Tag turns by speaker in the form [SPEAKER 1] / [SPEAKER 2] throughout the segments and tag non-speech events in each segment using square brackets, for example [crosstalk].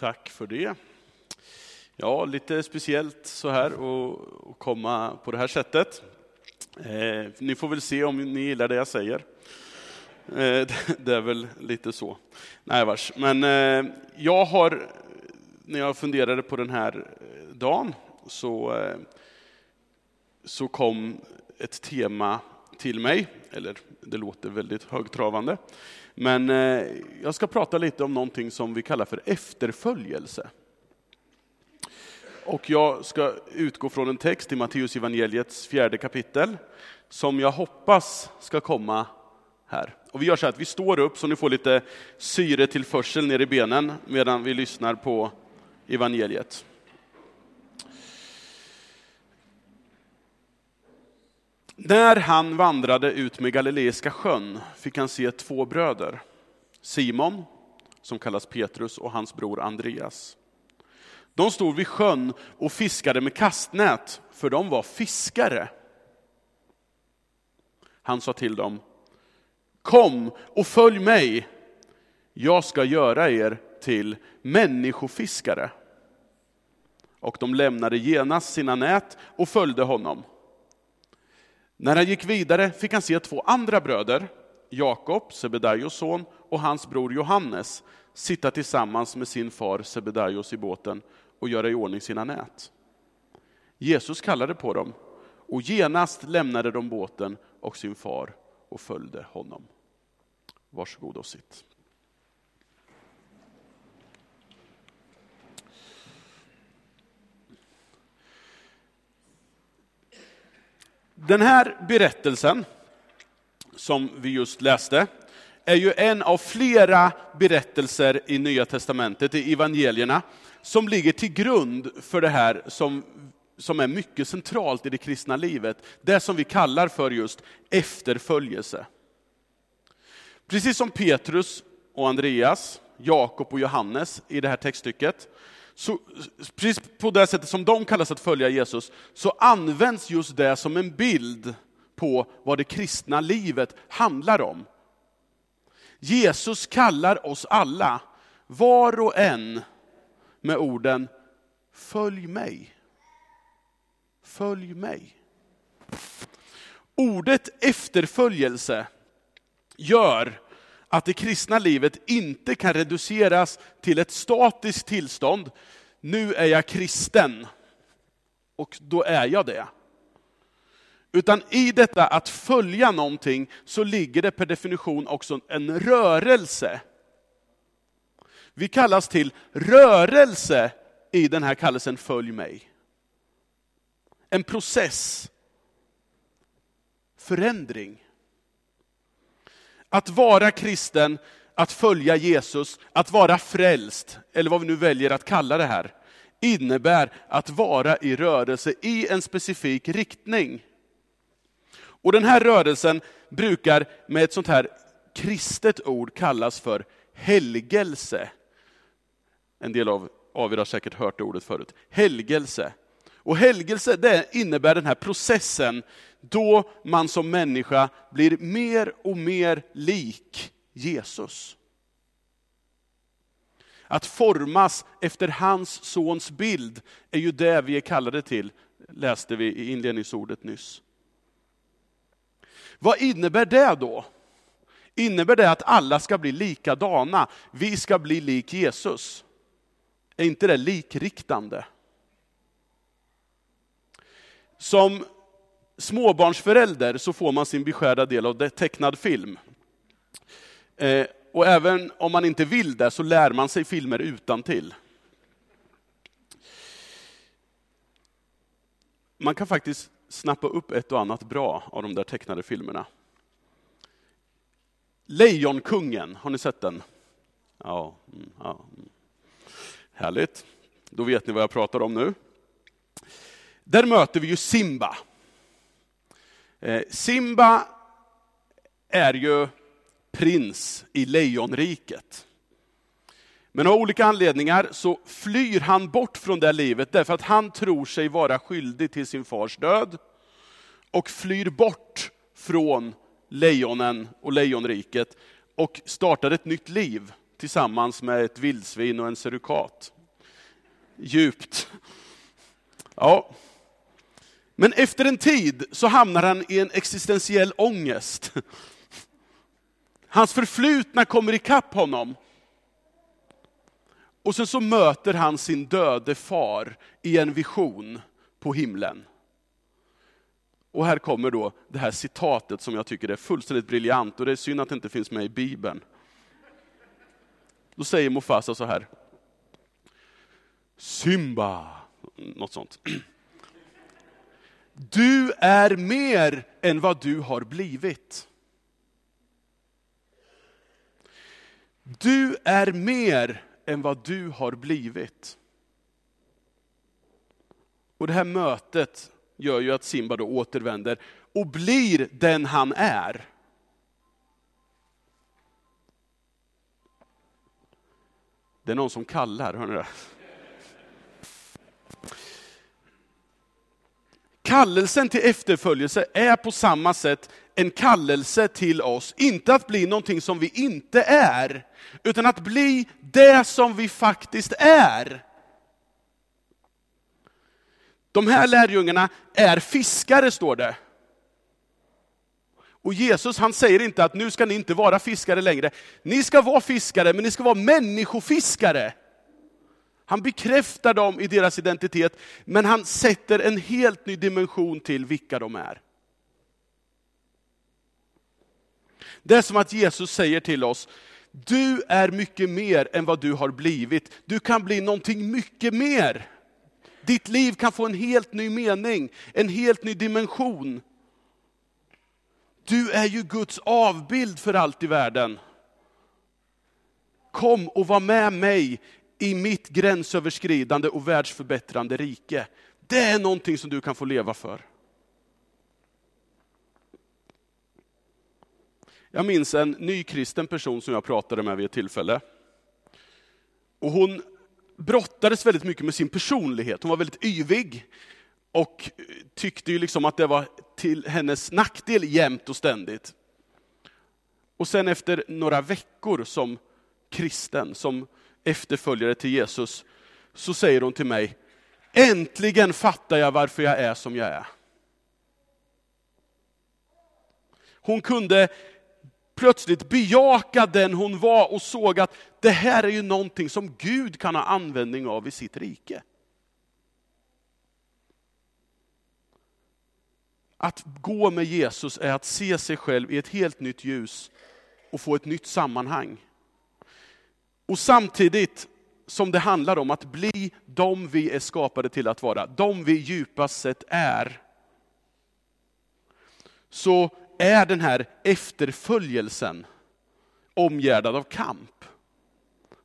[SPEAKER 1] Tack för det. Ja, lite speciellt så här att komma på det här sättet. Eh, ni får väl se om ni gillar det jag säger. Eh, [laughs] det är väl lite så. Nej vars. Men eh, jag har, när jag funderade på den här dagen, så, eh, så kom ett tema till mig, eller det låter väldigt högtravande. Men eh, jag ska prata lite om någonting som vi kallar för efterföljelse. Och jag ska utgå från en text i Matteus evangeliets fjärde kapitel, som jag hoppas ska komma här. Och vi gör så att vi står upp så ni får lite syretillförsel ner i benen medan vi lyssnar på evangeliet. När han vandrade ut med Galileiska sjön fick han se två bröder. Simon, som kallas Petrus, och hans bror Andreas. De stod vid sjön och fiskade med kastnät, för de var fiskare. Han sa till dem, kom och följ mig, jag ska göra er till människofiskare. Och de lämnade genast sina nät och följde honom. När han gick vidare fick han se två andra bröder, Jakob, Sebedaios son, och hans bror Johannes, sitta tillsammans med sin far Sebedaios i båten och göra i ordning sina nät. Jesus kallade på dem, och genast lämnade de båten och sin far och följde honom. Varsågod och sitt. Den här berättelsen som vi just läste är ju en av flera berättelser i Nya Testamentet, i evangelierna, som ligger till grund för det här som, som är mycket centralt i det kristna livet. Det som vi kallar för just efterföljelse. Precis som Petrus och Andreas, Jakob och Johannes i det här textstycket, så, precis på det sättet som de kallas att följa Jesus, så används just det som en bild på vad det kristna livet handlar om. Jesus kallar oss alla, var och en, med orden Följ mig. Följ mig. Ordet efterföljelse gör att det kristna livet inte kan reduceras till ett statiskt tillstånd. Nu är jag kristen, och då är jag det. Utan i detta att följa någonting så ligger det per definition också en rörelse. Vi kallas till rörelse i den här kallelsen Följ mig. En process, förändring. Att vara kristen, att följa Jesus, att vara frälst, eller vad vi nu väljer att kalla det här, innebär att vara i rörelse i en specifik riktning. Och den här rörelsen brukar med ett sånt här kristet ord kallas för helgelse. En del av, av er har säkert hört det ordet förut. Helgelse. Och helgelse det innebär den här processen då man som människa blir mer och mer lik Jesus. Att formas efter hans sons bild är ju det vi är kallade till, läste vi i inledningsordet nyss. Vad innebär det då? Innebär det att alla ska bli likadana? Vi ska bli lik Jesus? Är inte det likriktande? Som småbarnsförälder så får man sin beskärda del av tecknad film. Eh, och även om man inte vill det så lär man sig filmer utan till. Man kan faktiskt snappa upp ett och annat bra av de där tecknade filmerna. Lejonkungen, har ni sett den? Ja, mm, ja. Mm. Härligt. Då vet ni vad jag pratar om nu. Där möter vi ju Simba. Eh, Simba är ju prins i Lejonriket. Men av olika anledningar så flyr han bort från det livet därför att han tror sig vara skyldig till sin fars död och flyr bort från lejonen och lejonriket och startar ett nytt liv tillsammans med ett vildsvin och en serukat. Djupt. Ja. Men efter en tid så hamnar han i en existentiell ångest. Hans förflutna kommer ikapp honom. Och sen så möter han sin döde far i en vision på himlen. Och här kommer då det här citatet som jag tycker är fullständigt briljant och det är synd att det inte finns med i Bibeln. Då säger Mufasa så här. Simba, något sånt. Du är mer än vad du har blivit. Du är mer än vad du har blivit. Och det här mötet gör ju att Simba då återvänder och blir den han är. Det är någon som kallar, hör ni det? Kallelsen till efterföljelse är på samma sätt en kallelse till oss, inte att bli någonting som vi inte är, utan att bli det som vi faktiskt är. De här lärjungarna är fiskare, står det. Och Jesus han säger inte att nu ska ni inte vara fiskare längre. Ni ska vara fiskare, men ni ska vara människofiskare. Han bekräftar dem i deras identitet, men han sätter en helt ny dimension till vilka de är. Det är som att Jesus säger till oss, du är mycket mer än vad du har blivit. Du kan bli någonting mycket mer. Ditt liv kan få en helt ny mening, en helt ny dimension. Du är ju Guds avbild för allt i världen. Kom och var med mig i mitt gränsöverskridande och världsförbättrande rike. Det är någonting som du kan få leva för. Jag minns en nykristen person som jag pratade med vid ett tillfälle. Och hon brottades väldigt mycket med sin personlighet. Hon var väldigt yvig och tyckte ju liksom att det var till hennes nackdel jämt och ständigt. Och sen efter några veckor som kristen, som efterföljare till Jesus, så säger hon till mig, äntligen fattar jag varför jag är som jag är. Hon kunde plötsligt bejaka den hon var och såg att det här är ju någonting som Gud kan ha användning av i sitt rike. Att gå med Jesus är att se sig själv i ett helt nytt ljus och få ett nytt sammanhang. Och samtidigt som det handlar om att bli de vi är skapade till att vara, de vi djupast sett är, så är den här efterföljelsen omgärdad av kamp.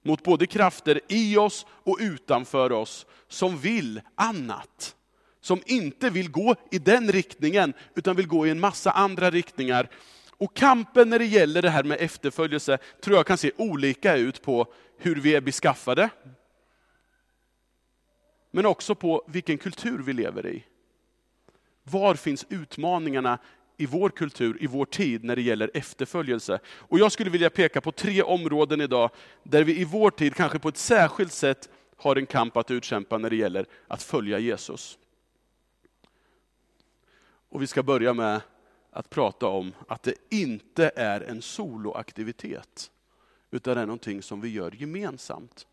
[SPEAKER 1] Mot både krafter i oss och utanför oss som vill annat. Som inte vill gå i den riktningen, utan vill gå i en massa andra riktningar. Och kampen när det gäller det här med efterföljelse tror jag kan se olika ut på hur vi är beskaffade. Men också på vilken kultur vi lever i. Var finns utmaningarna i vår kultur, i vår tid, när det gäller efterföljelse. Och jag skulle vilja peka på tre områden idag, där vi i vår tid kanske på ett särskilt sätt har en kamp att utkämpa när det gäller att följa Jesus. Och vi ska börja med att prata om att det inte är en soloaktivitet, utan det är någonting som vi gör gemensamt.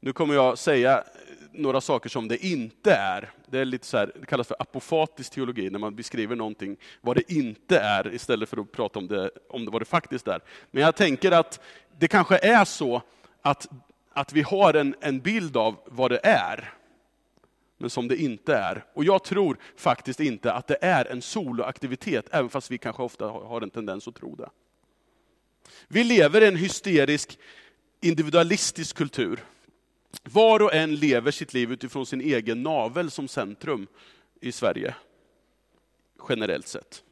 [SPEAKER 1] Nu kommer jag säga några saker som det inte är. Det, är lite så här, det kallas för apofatisk teologi, när man beskriver någonting, vad det inte är, istället för att prata om, det, om det, vad det faktiskt är. Men jag tänker att det kanske är så att, att vi har en, en bild av vad det är, men som det inte är. Och jag tror faktiskt inte att det är en soloaktivitet, även fast vi kanske ofta har en tendens att tro det. Vi lever i en hysterisk individualistisk kultur. Var och en lever sitt liv utifrån sin egen navel som centrum i Sverige, generellt sett.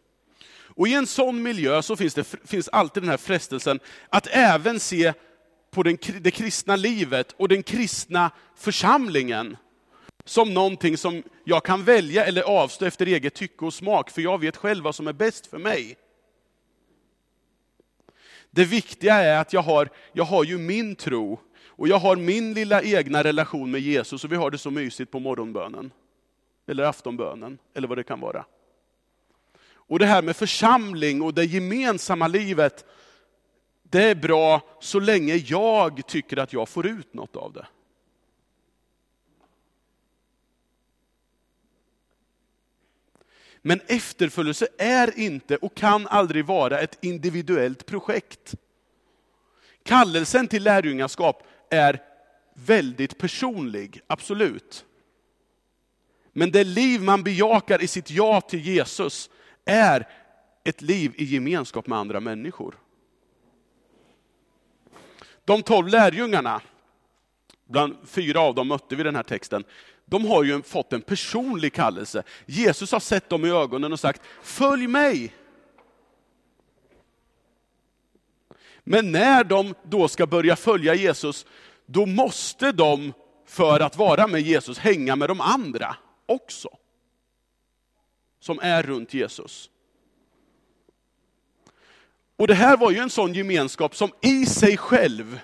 [SPEAKER 1] Och i en sån miljö så finns det finns alltid den här frestelsen att även se på den, det kristna livet och den kristna församlingen som någonting som jag kan välja eller avstå efter eget tycke och smak, för jag vet själv vad som är bäst för mig. Det viktiga är att jag har, jag har ju min tro, och jag har min lilla egna relation med Jesus, och vi har det så mysigt på morgonbönen. Eller aftonbönen, eller vad det kan vara. Och det här med församling och det gemensamma livet, det är bra så länge jag tycker att jag får ut något av det. Men efterföljelse är inte och kan aldrig vara ett individuellt projekt. Kallelsen till lärjungaskap är väldigt personlig, absolut. Men det liv man bejakar i sitt ja till Jesus är ett liv i gemenskap med andra människor. De tolv lärjungarna, bland fyra av dem mötte vi den här texten, de har ju fått en personlig kallelse. Jesus har sett dem i ögonen och sagt, följ mig. Men när de då ska börja följa Jesus, då måste de, för att vara med Jesus, hänga med de andra också. Som är runt Jesus. Och det här var ju en sån gemenskap som i sig själv,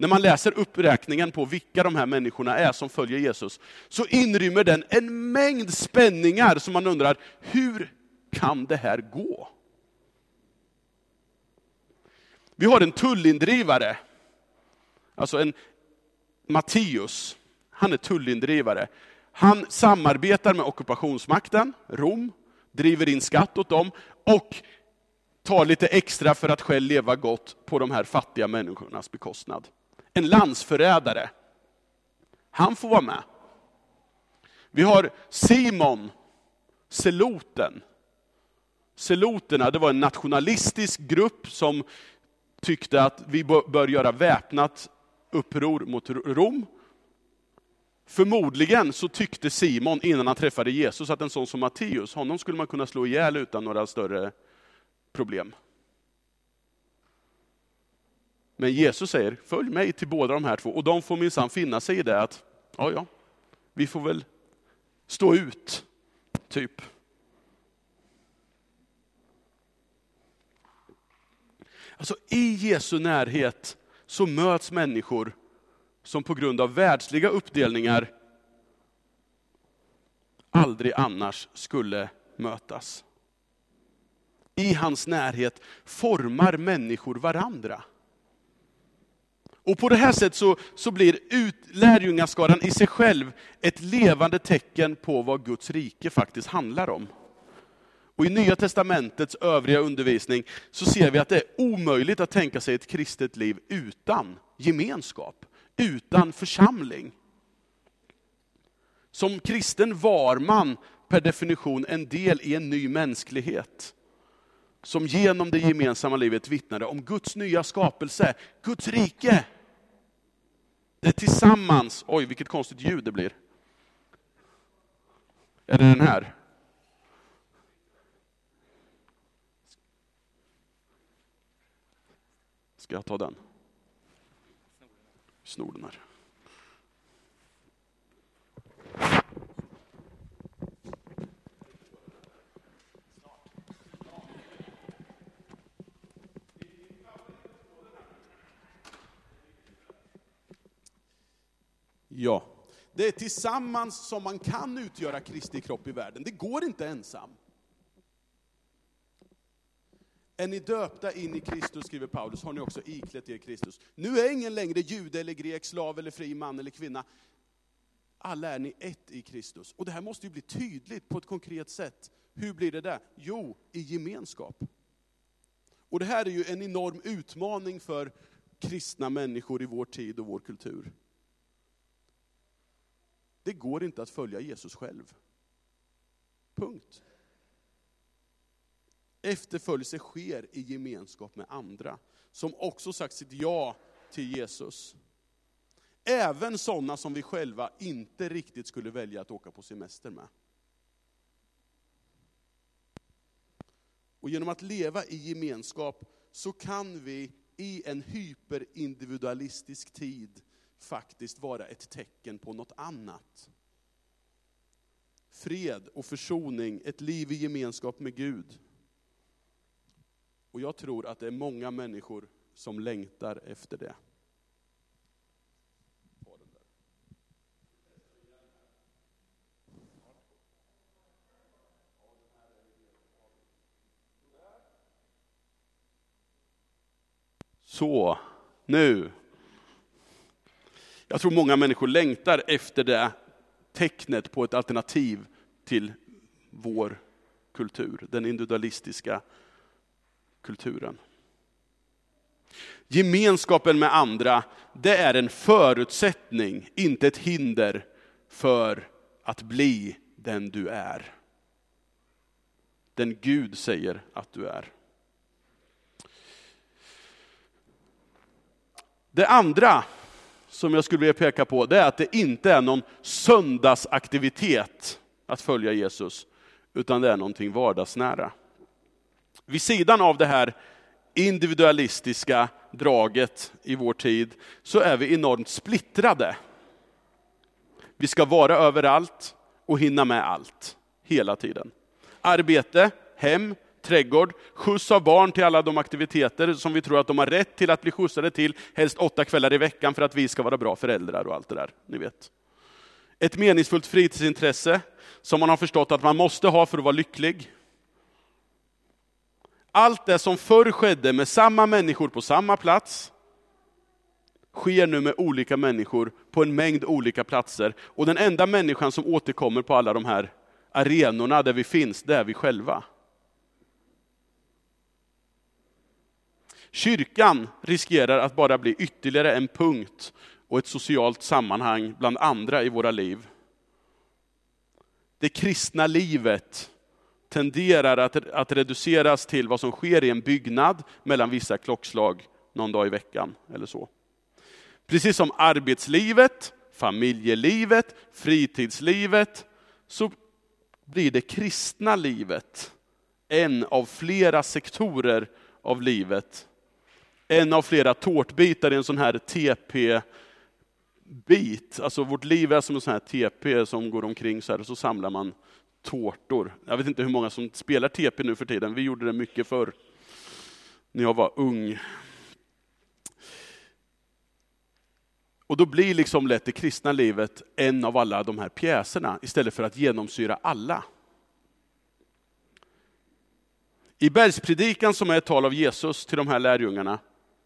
[SPEAKER 1] när man läser uppräkningen på vilka de här människorna är som följer Jesus, så inrymmer den en mängd spänningar som man undrar, hur kan det här gå? Vi har en tullindrivare, alltså en Matteus, han är tullindrivare. Han samarbetar med ockupationsmakten, Rom, driver in skatt åt dem och tar lite extra för att själv leva gott på de här fattiga människornas bekostnad. En landsförrädare. Han får vara med. Vi har Simon, Seloten. Seloterna, det var en nationalistisk grupp som tyckte att vi bör göra väpnat uppror mot Rom. Förmodligen så tyckte Simon innan han träffade Jesus att en sån som Matteus, honom skulle man kunna slå ihjäl utan några större problem. Men Jesus säger, följ mig till båda de här två. Och de får minsann finna sig i det att, ja ja, vi får väl stå ut, typ. Alltså i Jesu närhet så möts människor som på grund av världsliga uppdelningar aldrig annars skulle mötas. I hans närhet formar människor varandra. Och på det här sättet så, så blir ut, lärjungaskaran i sig själv ett levande tecken på vad Guds rike faktiskt handlar om. Och I Nya Testamentets övriga undervisning så ser vi att det är omöjligt att tänka sig ett kristet liv utan gemenskap, utan församling. Som kristen var man per definition en del i en ny mänsklighet. Som genom det gemensamma livet vittnade om Guds nya skapelse, Guds rike. Det tillsammans, oj vilket konstigt ljud det blir. Är det den här? Ska jag ta den? Snor den här. Ja, det är tillsammans som man kan utgöra Kristi kropp i världen. Det går inte ensam. Är ni döpta in i Kristus, skriver Paulus, har ni också iklätt er Kristus. Nu är ingen längre jude eller grek, slav eller fri man eller kvinna. Alla är ni ett i Kristus. Och det här måste ju bli tydligt på ett konkret sätt. Hur blir det där? Jo, i gemenskap. Och det här är ju en enorm utmaning för kristna människor i vår tid och vår kultur. Det går inte att följa Jesus själv. Punkt. Efterföljelse sker i gemenskap med andra, som också sagt sitt ja till Jesus. Även sådana som vi själva inte riktigt skulle välja att åka på semester med. Och genom att leva i gemenskap så kan vi i en hyperindividualistisk tid faktiskt vara ett tecken på något annat. Fred och försoning, ett liv i gemenskap med Gud. Och jag tror att det är många människor som längtar efter det. Så, nu. Jag tror många människor längtar efter det tecknet på ett alternativ till vår kultur, den individualistiska kulturen. Gemenskapen med andra, det är en förutsättning, inte ett hinder för att bli den du är. Den Gud säger att du är. Det andra som jag skulle vilja peka på, det är att det inte är någon söndagsaktivitet att följa Jesus, utan det är någonting vardagsnära. Vid sidan av det här individualistiska draget i vår tid, så är vi enormt splittrade. Vi ska vara överallt och hinna med allt, hela tiden. Arbete, hem, trädgård, skjuts av barn till alla de aktiviteter som vi tror att de har rätt till att bli skjutsade till, helst åtta kvällar i veckan för att vi ska vara bra föräldrar och allt det där, ni vet. Ett meningsfullt fritidsintresse som man har förstått att man måste ha för att vara lycklig. Allt det som förr skedde med samma människor på samma plats, sker nu med olika människor på en mängd olika platser. Och den enda människan som återkommer på alla de här arenorna där vi finns, det är vi själva. Kyrkan riskerar att bara bli ytterligare en punkt och ett socialt sammanhang bland andra i våra liv. Det kristna livet tenderar att, att reduceras till vad som sker i en byggnad mellan vissa klockslag någon dag i veckan eller så. Precis som arbetslivet, familjelivet, fritidslivet, så blir det kristna livet en av flera sektorer av livet. En av flera tårtbitar i en sån här TP-bit. Alltså vårt liv är som en sån här TP som går omkring så här och så samlar man tårtor. Jag vet inte hur många som spelar TP nu för tiden, vi gjorde det mycket förr. När jag var ung. Och då blir liksom lätt det kristna livet en av alla de här pjäserna, istället för att genomsyra alla. I bergspredikan som är ett tal av Jesus till de här lärjungarna,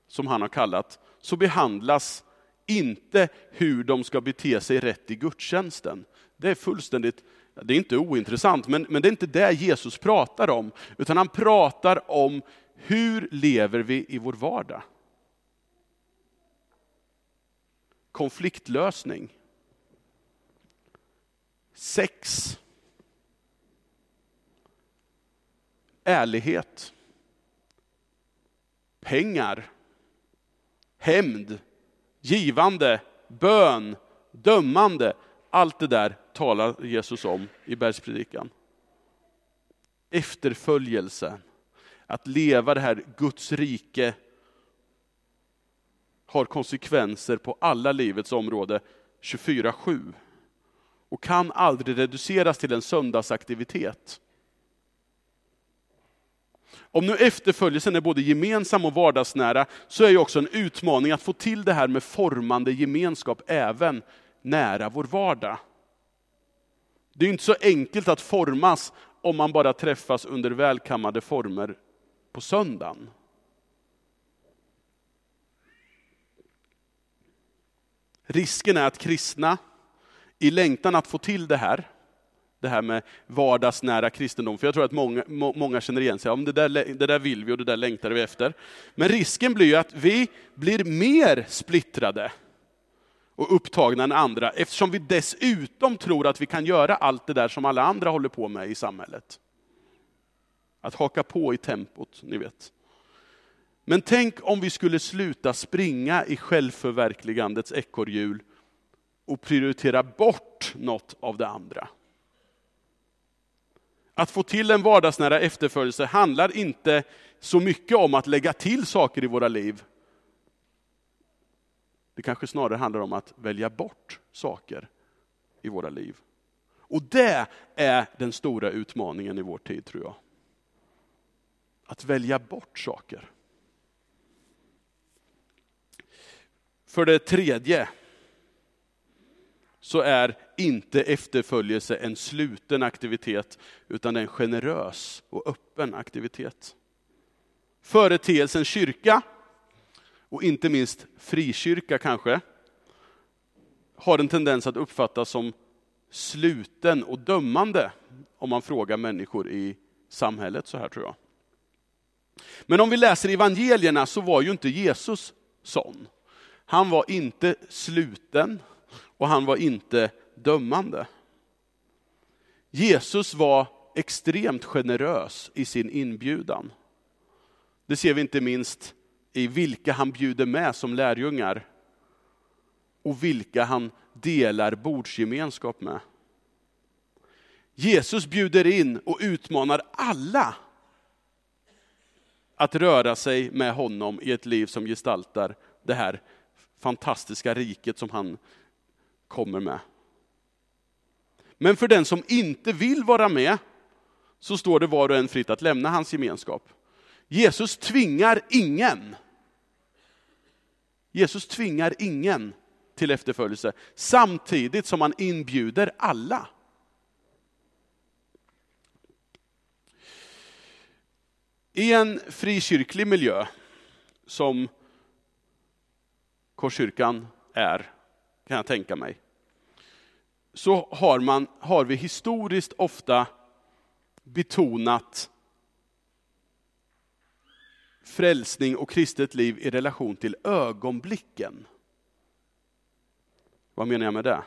[SPEAKER 1] som han har kallat, så behandlas inte hur de ska bete sig rätt i gudstjänsten. Det är fullständigt det är inte ointressant, men, men det är inte det Jesus pratar om, utan han pratar om hur lever vi i vår vardag? Konfliktlösning. Sex. Ärlighet. Pengar. Hämnd. Givande. Bön. Dömande. Allt det där talar Jesus om i bergspredikan. Efterföljelse, att leva det här Guds rike har konsekvenser på alla livets område 24-7 och kan aldrig reduceras till en söndagsaktivitet. Om nu efterföljelsen är både gemensam och vardagsnära, så är ju också en utmaning att få till det här med formande gemenskap även nära vår vardag. Det är inte så enkelt att formas om man bara träffas under välkammade former på söndagen. Risken är att kristna, i längtan att få till det här, det här med vardagsnära kristendom, för jag tror att många, många känner igen sig, om det, där, det där vill vi och det där längtar vi efter. Men risken blir ju att vi blir mer splittrade och upptagna än andra, eftersom vi dessutom tror att vi kan göra allt det där som alla andra håller på med i samhället. Att haka på i tempot, ni vet. Men tänk om vi skulle sluta springa i självförverkligandets ekorrhjul och prioritera bort något av det andra. Att få till en vardagsnära efterföljelse handlar inte så mycket om att lägga till saker i våra liv, det kanske snarare handlar om att välja bort saker i våra liv. Och det är den stora utmaningen i vår tid, tror jag. Att välja bort saker. För det tredje så är inte efterföljelse en sluten aktivitet, utan en generös och öppen aktivitet. Företeelsen kyrka, och inte minst frikyrka kanske, har en tendens att uppfattas som sluten och dömande om man frågar människor i samhället så här tror jag. Men om vi läser evangelierna så var ju inte Jesus sån. Han var inte sluten och han var inte dömande. Jesus var extremt generös i sin inbjudan. Det ser vi inte minst i vilka han bjuder med som lärjungar och vilka han delar bordsgemenskap med. Jesus bjuder in och utmanar alla att röra sig med honom i ett liv som gestaltar det här fantastiska riket som han kommer med. Men för den som inte vill vara med, så står det var och en fritt att lämna hans gemenskap. Jesus tvingar ingen. Jesus tvingar ingen till efterföljelse, samtidigt som han inbjuder alla. I en frikyrklig miljö, som Korskyrkan är, kan jag tänka mig, så har, man, har vi historiskt ofta betonat frälsning och kristet liv i relation till ögonblicken. Vad menar jag med det?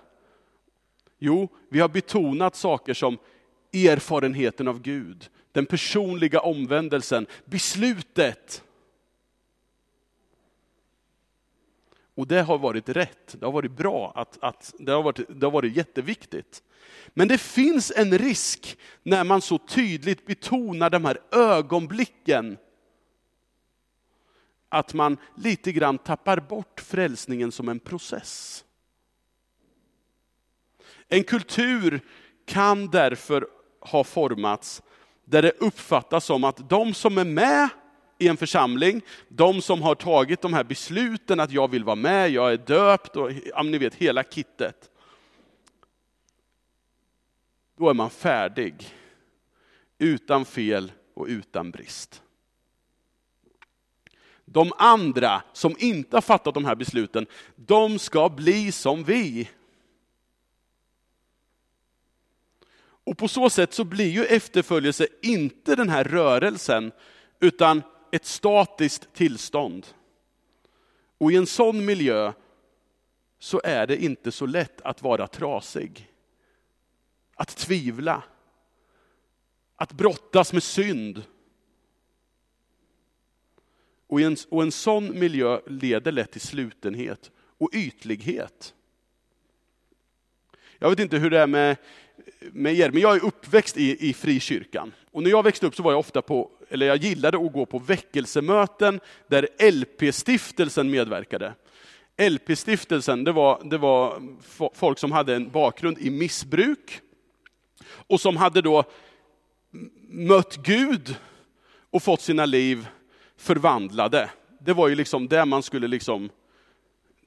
[SPEAKER 1] Jo, vi har betonat saker som erfarenheten av Gud, den personliga omvändelsen, beslutet. Och det har varit rätt, det har varit bra, att, att, det, har varit, det har varit jätteviktigt. Men det finns en risk när man så tydligt betonar de här ögonblicken, att man lite grann tappar bort frälsningen som en process. En kultur kan därför ha formats där det uppfattas som att de som är med i en församling, de som har tagit de här besluten att jag vill vara med, jag är döpt och ni vet hela kittet. Då är man färdig, utan fel och utan brist. De andra som inte har fattat de här besluten, de ska bli som vi. Och på så sätt så blir ju efterföljelse inte den här rörelsen, utan ett statiskt tillstånd. Och i en sån miljö så är det inte så lätt att vara trasig. Att tvivla. Att brottas med synd. Och en, och en sån miljö leder lätt till slutenhet och ytlighet. Jag vet inte hur det är med med er, men jag är uppväxt i, i frikyrkan. Och när jag växte upp så var jag ofta på, eller jag gillade att gå på väckelsemöten där LP-stiftelsen medverkade. LP-stiftelsen, det var, det var folk som hade en bakgrund i missbruk och som hade då mött Gud och fått sina liv förvandlade. Det var ju liksom det man skulle liksom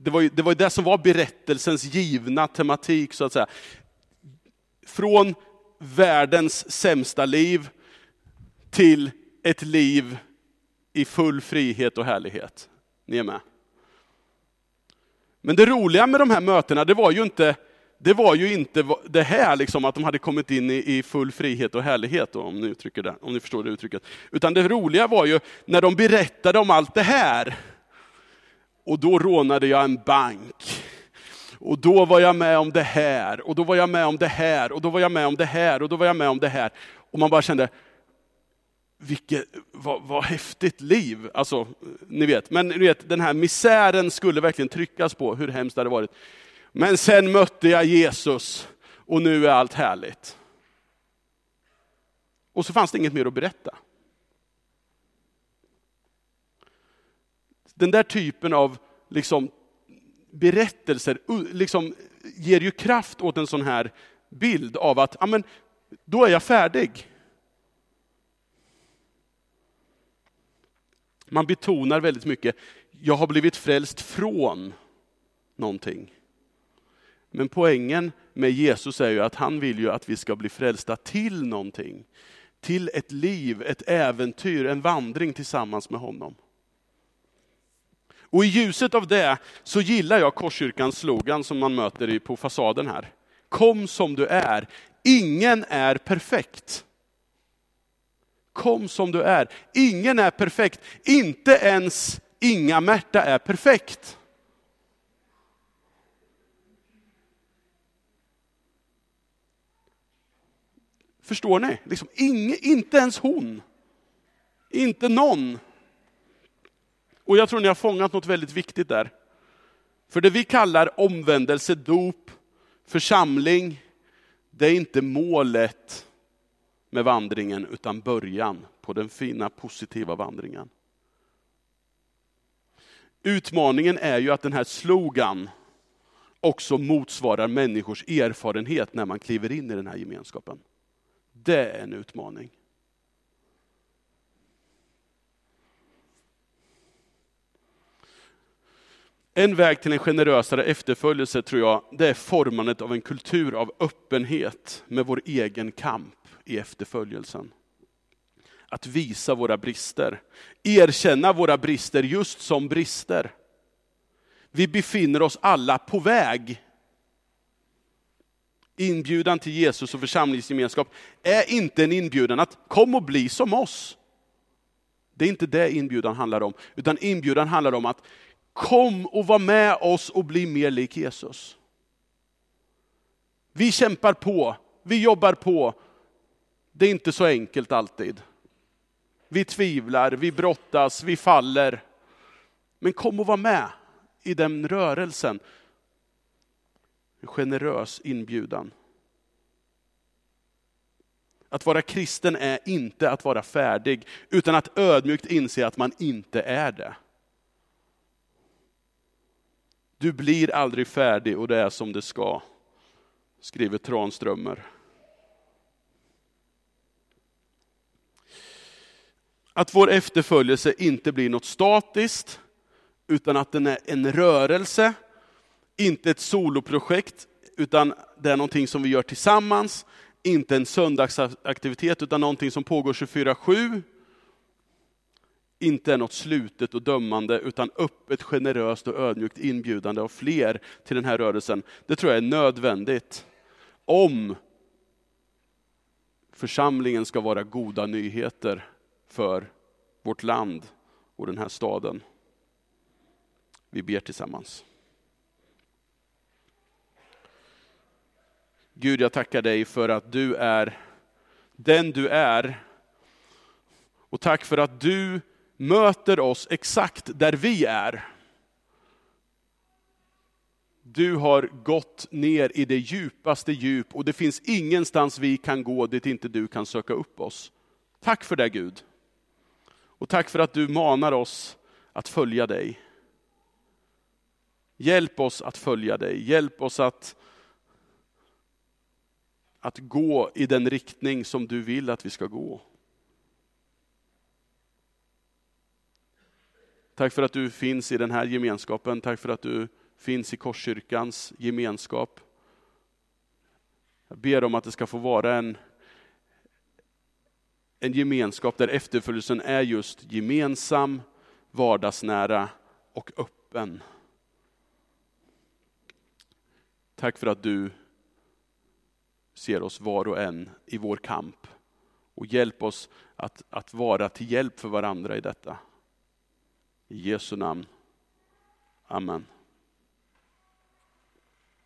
[SPEAKER 1] det var, ju, det var det som var berättelsens givna tematik, så att säga från världens sämsta liv till ett liv i full frihet och härlighet. Ni är med? Men det roliga med de här mötena, det var ju inte det, var ju inte det här, liksom, att de hade kommit in i, i full frihet och härlighet, då, om, ni uttrycker det, om ni förstår det uttrycket. Utan det roliga var ju när de berättade om allt det här. Och då rånade jag en bank. Och då var jag med om det här, och då var jag med om det här, och då var jag med om det här, och då var jag med om det här. Och man bara kände, vilket, vad, vad häftigt liv. Alltså, ni vet, men ni vet, den här misären skulle verkligen tryckas på, hur hemskt det hade varit. Men sen mötte jag Jesus, och nu är allt härligt. Och så fanns det inget mer att berätta. Den där typen av liksom, berättelser liksom ger ju kraft åt en sån här bild av att, ja men, då är jag färdig. Man betonar väldigt mycket, jag har blivit frälst från någonting. Men poängen med Jesus är ju att han vill ju att vi ska bli frälsta till någonting. Till ett liv, ett äventyr, en vandring tillsammans med honom. Och i ljuset av det så gillar jag Korskyrkans slogan som man möter på fasaden här. Kom som du är. Ingen är perfekt. Kom som du är. Ingen är perfekt. Inte ens Inga Märta är perfekt. Förstår ni? Liksom, ing, inte ens hon. Inte någon. Och jag tror ni har fångat något väldigt viktigt där. För det vi kallar omvändelse, dop, församling, det är inte målet med vandringen, utan början på den fina positiva vandringen. Utmaningen är ju att den här slogan också motsvarar människors erfarenhet när man kliver in i den här gemenskapen. Det är en utmaning. En väg till en generösare efterföljelse tror jag, det är formandet av en kultur av öppenhet med vår egen kamp i efterföljelsen. Att visa våra brister, erkänna våra brister just som brister. Vi befinner oss alla på väg. Inbjudan till Jesus och församlingsgemenskap är inte en inbjudan att kom och bli som oss. Det är inte det inbjudan handlar om, utan inbjudan handlar om att kom och var med oss och bli mer lik Jesus. Vi kämpar på, vi jobbar på. Det är inte så enkelt alltid. Vi tvivlar, vi brottas, vi faller. Men kom och var med i den rörelsen. En generös inbjudan. Att vara kristen är inte att vara färdig, utan att ödmjukt inse att man inte är det. Du blir aldrig färdig och det är som det ska, skriver Tranströmer. Att vår efterföljelse inte blir något statiskt, utan att den är en rörelse, inte ett soloprojekt, utan det är någonting som vi gör tillsammans, inte en söndagsaktivitet, utan någonting som pågår 24-7, inte är något slutet och dömande, utan öppet, generöst och ödmjukt inbjudande av fler till den här rörelsen. Det tror jag är nödvändigt om församlingen ska vara goda nyheter för vårt land och den här staden. Vi ber tillsammans. Gud, jag tackar dig för att du är den du är. Och tack för att du möter oss exakt där vi är. Du har gått ner i det djupaste djup och det finns ingenstans vi kan gå dit inte du kan söka upp oss. Tack för det Gud. Och tack för att du manar oss att följa dig. Hjälp oss att följa dig, hjälp oss att, att gå i den riktning som du vill att vi ska gå. Tack för att du finns i den här gemenskapen, tack för att du finns i Korskyrkans gemenskap. Jag ber om att det ska få vara en, en gemenskap där efterföljelsen är just gemensam, vardagsnära och öppen. Tack för att du ser oss var och en i vår kamp och hjälp oss att, att vara till hjälp för varandra i detta. I Jesu namn. Amen.